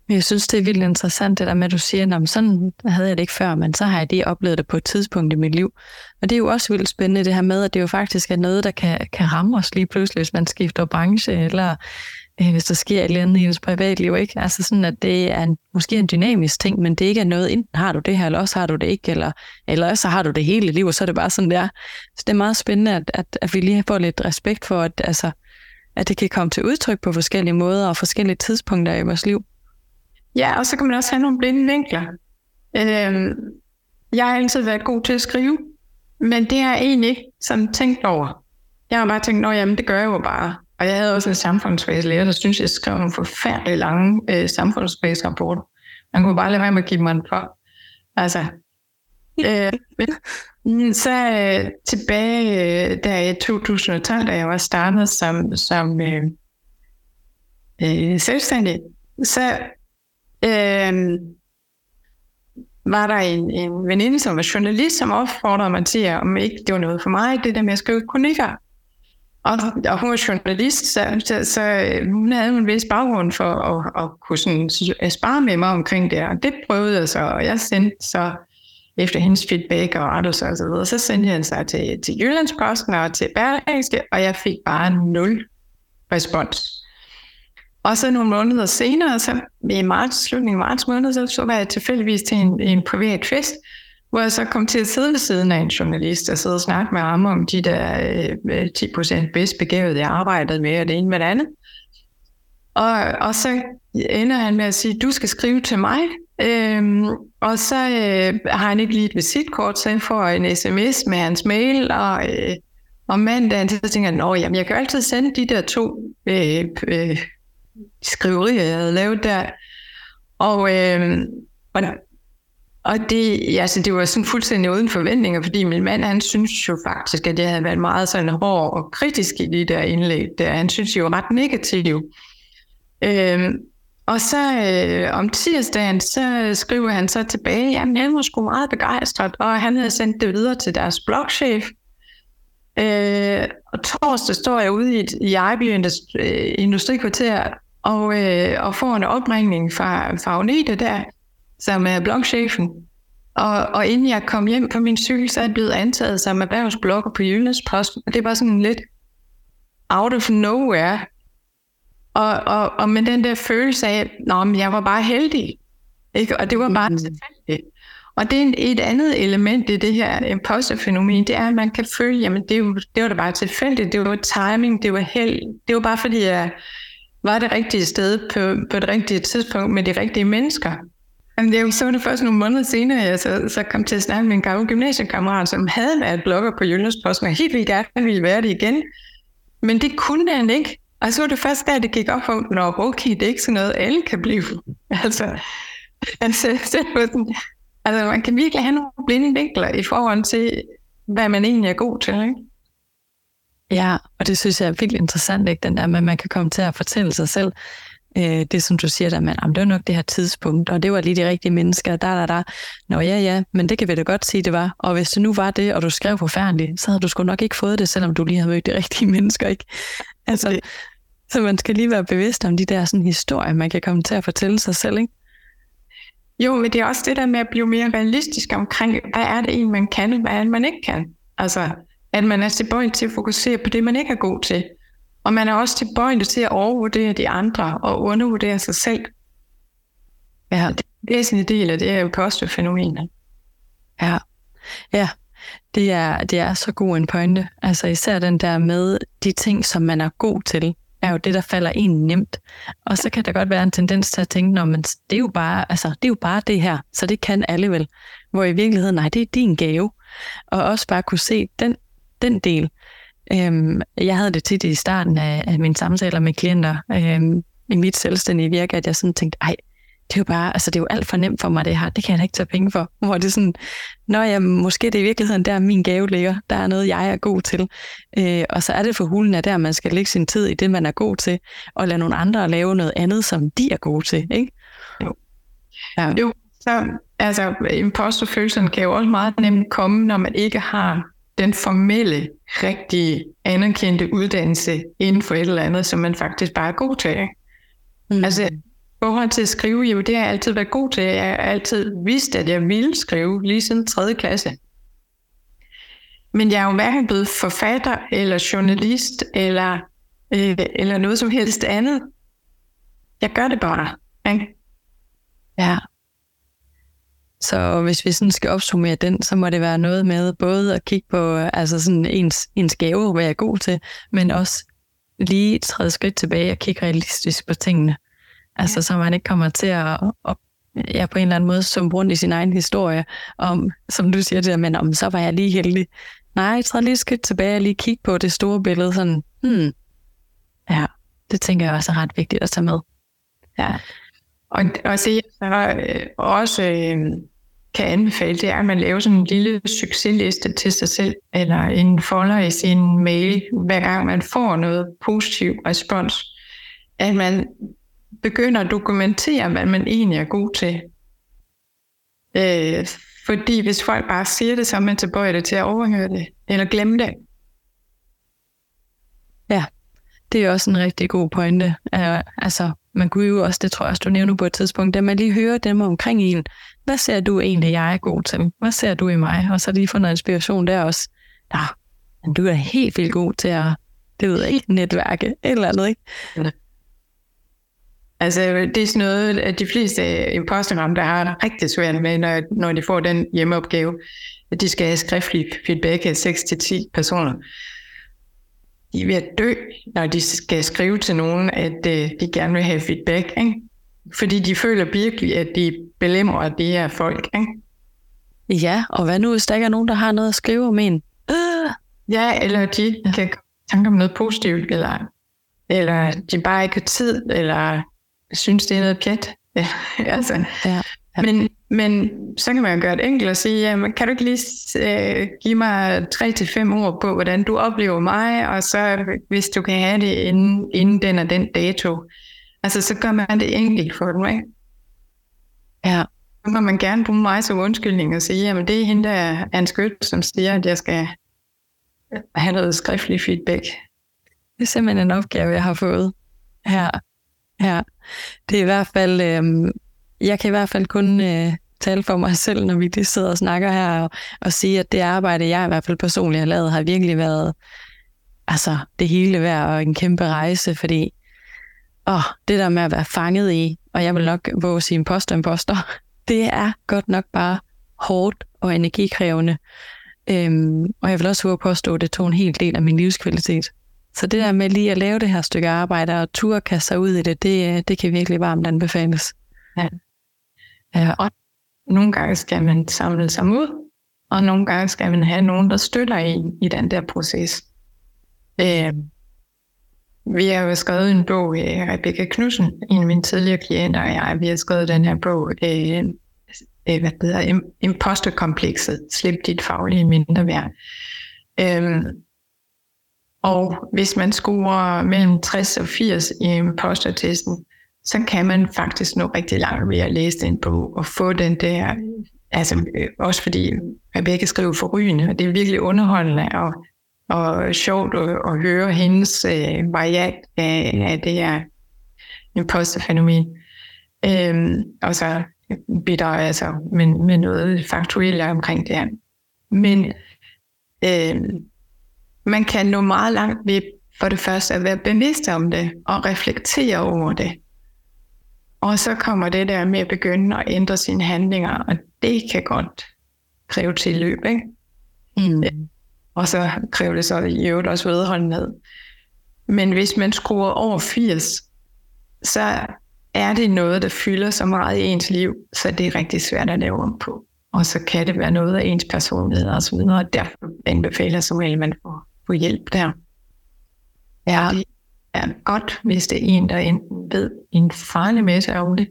men jeg synes, det er vildt interessant, det der med, at du siger, at sådan havde jeg det ikke før, men så har jeg lige oplevet det på et tidspunkt i mit liv. Og det er jo også vildt spændende, det her med, at det jo faktisk er noget, der kan, kan ramme os lige pludselig, hvis man skifter branche, eller øh, hvis der sker et eller andet i ens privatliv. Ikke? Altså sådan, at det er en, måske en dynamisk ting, men det ikke er noget, enten har du det her, eller også har du det ikke, eller, eller også har du det hele liv, og så er det bare sådan der. Så det er meget spændende, at, at, at vi lige får lidt respekt for, at, altså, at det kan komme til udtryk på forskellige måder og forskellige tidspunkter i vores liv. Ja, og så kan man også have nogle blinde vinkler. Øh, jeg har altid været god til at skrive, men det har jeg egentlig ikke sådan tænkt over. Jeg har bare tænkt, at det gør jeg jo bare. Og jeg havde også en samfundsfagslærer, der synes, jeg skrev nogle forfærdeligt lange øh, samfundsfagsrapporter. Man kunne bare lade være med at give mig en for. Altså, øh, så øh, tilbage øh, der i 2012, da jeg var startet som, som øh, øh, selvstændig, så øh, var der en, en veninde, som var journalist, som opfordrede mig til, om ikke det var noget for mig, det der med at skrive kronikker. Og, og hun var journalist, så, så, så øh, hun havde en vis baggrund for at, at kunne sådan, øh, spare med mig omkring det. Og det prøvede jeg så, og jeg sendte så efter hendes feedback og rettelse og så videre, så sendte jeg den så til, til Jyllandsposten og til Berlingske, og jeg fik bare nul respons. Og så nogle måneder senere, så i marts, slutningen af marts måned, så, så var jeg tilfældigvis til en, en privat fest, hvor jeg så kom til at sidde ved siden af en journalist og sidde og snakke med ham om de der øh, øh 10% bedst begavede, jeg arbejdede med, og det ene med det andet. Og, og så ender han med at sige, du skal skrive til mig. Øhm, og så øh, har han ikke lige et visitkort, så han får en sms med hans mail, og øh, og mandagen, så tænker han, at jeg kan jo altid sende de der to øh, øh, skriverier, jeg havde lavet der. Og, øh, og og det, altså, det var sådan fuldstændig uden forventninger, fordi min mand, han synes jo faktisk, at jeg havde været meget sådan hård og kritisk i de der indlæg. Der. Han synes jo ret negativ. Øhm, og så øh, om tirsdagen, så skriver han så tilbage, at han var sgu meget begejstret, og han havde sendt det videre til deres blogchef. Øh, og torsdag står jeg ude i, i Ejby øh, Industrikvarter og, øh, og får en opringning fra, fra Agnete der, som er blogchefen. Og, og inden jeg kom hjem på min cykel, så er jeg blevet antaget som erhvervsblogger på Jyllandsposten. Og det var sådan lidt out of nowhere. Og, og, og med den der følelse af, at jeg var bare heldig. Ikke? Og det var bare mm. tilfældigt. Og det er et andet element i det her imposter-fænomen, det er, at man kan føle, jamen det, var, det var da bare tilfældigt, det var timing, det var held, det var bare fordi, jeg var det rigtige sted på, på det rigtige tidspunkt med de rigtige mennesker. Jamen, det så det først nogle måneder senere, jeg så, så kom til at snakke med en gammel gymnasiekammerat, som havde været blogger på Jyllandsposten, og helt vildt gerne ville være det igen. Men det kunne han ikke. Og så var det først der, det gik op for, når okay, det er ikke sådan noget, alle kan blive. Altså, altså, var sådan, altså man kan virkelig have nogle blinde vinkler i forhold til, hvad man egentlig er god til. Ikke? Ja, og det synes jeg er virkelig interessant, ikke? den der med, at man kan komme til at fortælle sig selv, øh, det som du siger der, men det var nok det her tidspunkt, og det var lige de rigtige mennesker, der, der, der. Nå ja, ja, men det kan vi da godt sige, det var. Og hvis det nu var det, og du skrev forfærdeligt, så havde du sgu nok ikke fået det, selvom du lige havde mødt de rigtige mennesker, ikke? Altså, så man skal lige være bevidst om de der sådan, historier, man kan komme til at fortælle sig selv, ikke? Jo, men det er også det der med at blive mere realistisk omkring, hvad er det en, man kan, og hvad er det, man ikke kan. Altså, at man er tilbøjelig til at fokusere på det, man ikke er god til. Og man er også tilbøjelig til at overvurdere de andre og undervurdere sig selv. Ja. Det er en væsentlig del af det er jo imposterfænomen. Ja. ja, det er, det er så god en pointe. Altså især den der med de ting, som man er god til, er jo det, der falder en nemt. Og så kan der godt være en tendens til at tænke, men det er jo bare, altså, det er jo bare det her, så det kan alle vel. Hvor i virkeligheden, nej, det er din gave. Og også bare kunne se den, den del. Øhm, jeg havde det tit i starten af, af mine samtaler med klienter øhm, i mit selvstændige virke, at jeg sådan tænkte, ej, det er jo bare, altså det er jo alt for nemt for mig det her, det kan jeg da ikke tage penge for. Hvor det er sådan, når jeg måske det er i virkeligheden der min gave ligger, der er noget, jeg er god til. Øh, og så er det for hulen af der, man skal lægge sin tid i det, man er god til, og lade nogle andre lave noget andet, som de er gode til, ikke? Jo. Ja. Jo, så altså imposterfølelsen kan jo også meget nemt komme, når man ikke har den formelle, rigtige, anerkendte uddannelse inden for et eller andet, som man faktisk bare er god til. Ikke? Mm. Altså, forhold til at skrive, jo, det har jeg altid været god til. Jeg har altid vidst, at jeg ville skrive lige siden 3. klasse. Men jeg er jo hverken blevet forfatter, eller journalist, eller, øh, eller noget som helst andet. Jeg gør det bare. Ikke? Ja. Så hvis vi sådan skal opsummere den, så må det være noget med både at kigge på altså sådan ens, ens gave, hvad jeg er god til, men også lige træde skridt tilbage og kigge realistisk på tingene. Altså ja. så man ikke kommer til at, at ja, på en eller anden måde summe rundt i sin egen historie, om, som du siger det der, men om så var jeg lige heldig. Nej, træd lige skridt tilbage og lige kigge på det store billede, sådan, hmm, ja, det tænker jeg også er ret vigtigt at tage med. Ja, og, og se, så øh, også øh, kan anbefale, det er, at man laver sådan en lille succesliste til sig selv, eller en folder i sin mail, hver gang man får noget positiv respons. At man begynder at dokumentere, hvad man egentlig er god til. Øh, fordi hvis folk bare siger det, så er man tilbøjelig til at overhøre det, eller glemme det. Ja, det er også en rigtig god pointe. Uh, altså, man kunne jo også, det tror jeg også, du nævner på et tidspunkt, at man lige hører dem omkring en. Hvad ser du egentlig, jeg er god til? Hvad ser du i mig? Og så lige få noget inspiration der også. Nå, men du er helt vildt god til at, det ved jeg ikke, netværke, et eller andet, ikke? Ja. Altså, det er sådan noget, at de fleste imposterramte har rigtig svært med, når, når de får den hjemmeopgave, at de skal have skriftlig feedback af 6-10 personer. De er ved at dø, når de skal skrive til nogen, at uh, de gerne vil have feedback. Ikke? Fordi de føler virkelig, at de belemmer de her folk. Ikke? Ja, og hvad nu, hvis der ikke er nogen, der har noget at skrive om en? Øh. Ja, eller de kan tænke om noget positivt, eller, eller de bare ikke har tid, eller synes, det er noget pjat. Ja, altså. ja, ja. Men, men så kan man jo gøre det enkelt og sige, jamen, kan du ikke lige uh, give mig tre til fem ord på, hvordan du oplever mig, og så hvis du kan have det inden, inden den og den dato. Altså, så gør man det enkelt for dem, ikke? Ja. Så må man gerne bruge mig som undskyldning og sige, jamen det er hende, der er en skyld, som siger, at jeg skal have noget skriftlig feedback. Det er simpelthen en opgave, jeg har fået her. her. Det er i hvert fald, øh, jeg kan i hvert fald kun øh, tale for mig selv, når vi lige sidder og snakker her, og, og sige, at det arbejde, jeg i hvert fald personligt har lavet, har virkelig været altså, det hele værd og en kæmpe rejse, fordi åh, det der med at være fanget i, og jeg vil nok våge sige imposter, imposter, det er godt nok bare hårdt og energikrævende. Øhm, og jeg vil også våge at påstå, at det tog en hel del af min livskvalitet. Så det der med lige at lave det her stykke arbejde og turde kaste sig ud i det, det, øh, det kan virkelig varmt anbefales. Ja. ja. Og nogle gange skal man samle sig ud, og nogle gange skal man have nogen, der støtter en i den der proces. Øh, vi har jo skrevet en bog, øh, Rebecca Knudsen, en af mine tidligere klienter og jeg, vi har skrevet den her bog, øh, øh hvad hedder imposterkomplekset, slip dit faglige mindre værd. Øh, og hvis man scorer mellem 60 og 80 i impostertesten, så kan man faktisk nå rigtig langt ved at læse den bog og få den der, altså øh, også fordi Rebecca skriver forrygende, og det er virkelig underholdende og, og sjovt at, at høre hendes øh, variant af, af det her imposterfænomen. Øhm, og så bidrager altså med, med noget faktuelt omkring det her. Men øhm, man kan nå meget langt ved for det første at være bevidst om det og reflektere over det. Og så kommer det der med at begynde at ændre sine handlinger, og det kan godt kræve tilløb, ikke? Mm. Og så kræver det så i øvrigt også vedholdenhed. Men hvis man skruer over 80, så er det noget, der fylder så meget i ens liv, så det er rigtig svært at lave om på. Og så kan det være noget af ens personlighed og så videre, og derfor anbefaler som at man får, får hjælp der. Ja. Det er godt, hvis det er en, der enten ved en farlig masse om det,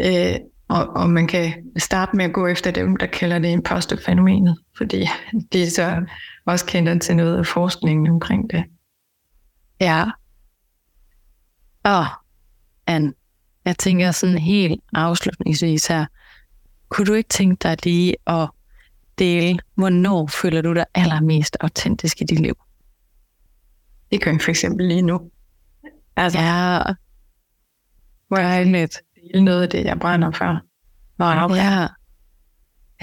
øh, og, og man kan starte med at gå efter dem, der kalder det imposterfænomenet, fordi de er så også kender til noget af forskningen omkring det. Ja. Og Anne, jeg tænker sådan helt afslutningsvis her, kunne du ikke tænke dig lige at dele, hvornår føler du dig allermest autentisk i dit liv? Det kan for eksempel lige nu. Altså, ja. Hvor jeg lidt dele noget af det, jeg brænder for. Wow. Ja.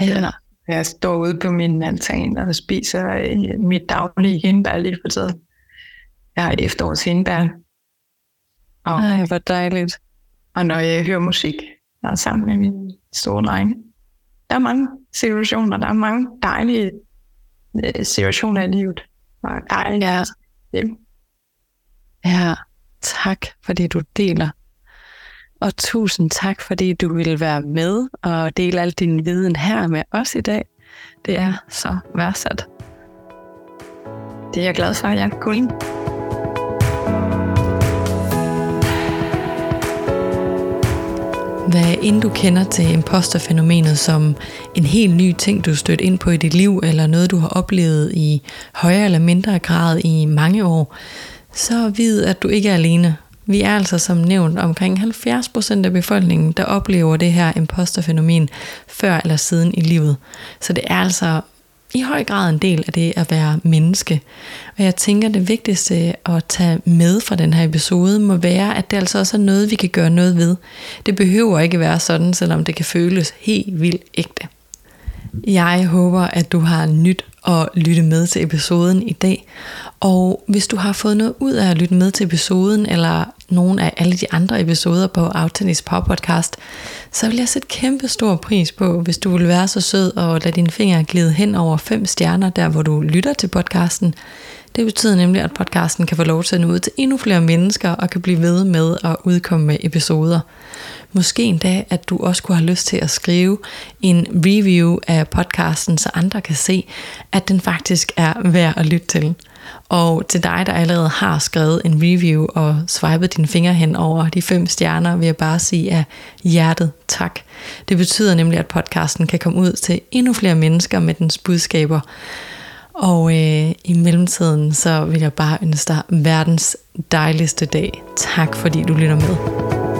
Ja. Jeg står ude på min altan og spiser øh, mit daglige hindbær lige for tiden. Jeg har efterårs hindbær. Og, Ej, hvor dejligt. Og når jeg hører musik, der er sammen med min store dreng. Der er mange situationer, der er mange dejlige øh, situationer i livet. Og dejlige. Ja. ja, tak fordi du deler. Og tusind tak, fordi du ville være med og dele al din viden her med os i dag. Det er så værdsat. Det er jeg glad for, at jeg kunne. Hvad end du kender til imposterfænomenet som en helt ny ting, du stødt ind på i dit liv, eller noget, du har oplevet i højere eller mindre grad i mange år, så vid, at du ikke er alene. Vi er altså som nævnt omkring 70% af befolkningen, der oplever det her imposterfænomen før eller siden i livet. Så det er altså i høj grad en del af det at være menneske. Og jeg tænker, det vigtigste at tage med fra den her episode må være, at det altså også er noget, vi kan gøre noget ved. Det behøver ikke være sådan, selvom det kan føles helt vildt ægte. Jeg håber, at du har nyt at lytte med til episoden i dag. Og hvis du har fået noget ud af at lytte med til episoden, eller nogle af alle de andre episoder på Autentisk Power Podcast, så vil jeg sætte kæmpe stor pris på, hvis du vil være så sød og lade dine fingre glide hen over fem stjerner, der hvor du lytter til podcasten. Det betyder nemlig, at podcasten kan få lov til at nå ud til endnu flere mennesker og kan blive ved med at udkomme med episoder. Måske en dag, at du også kunne have lyst til at skrive en review af podcasten, så andre kan se, at den faktisk er værd at lytte til. Og til dig, der allerede har skrevet en review og swipet dine fingre hen over de fem stjerner, vil jeg bare sige af hjertet tak. Det betyder nemlig, at podcasten kan komme ud til endnu flere mennesker med dens budskaber. Og øh, i mellemtiden, så vil jeg bare ønske dig verdens dejligste dag. Tak fordi du lytter med.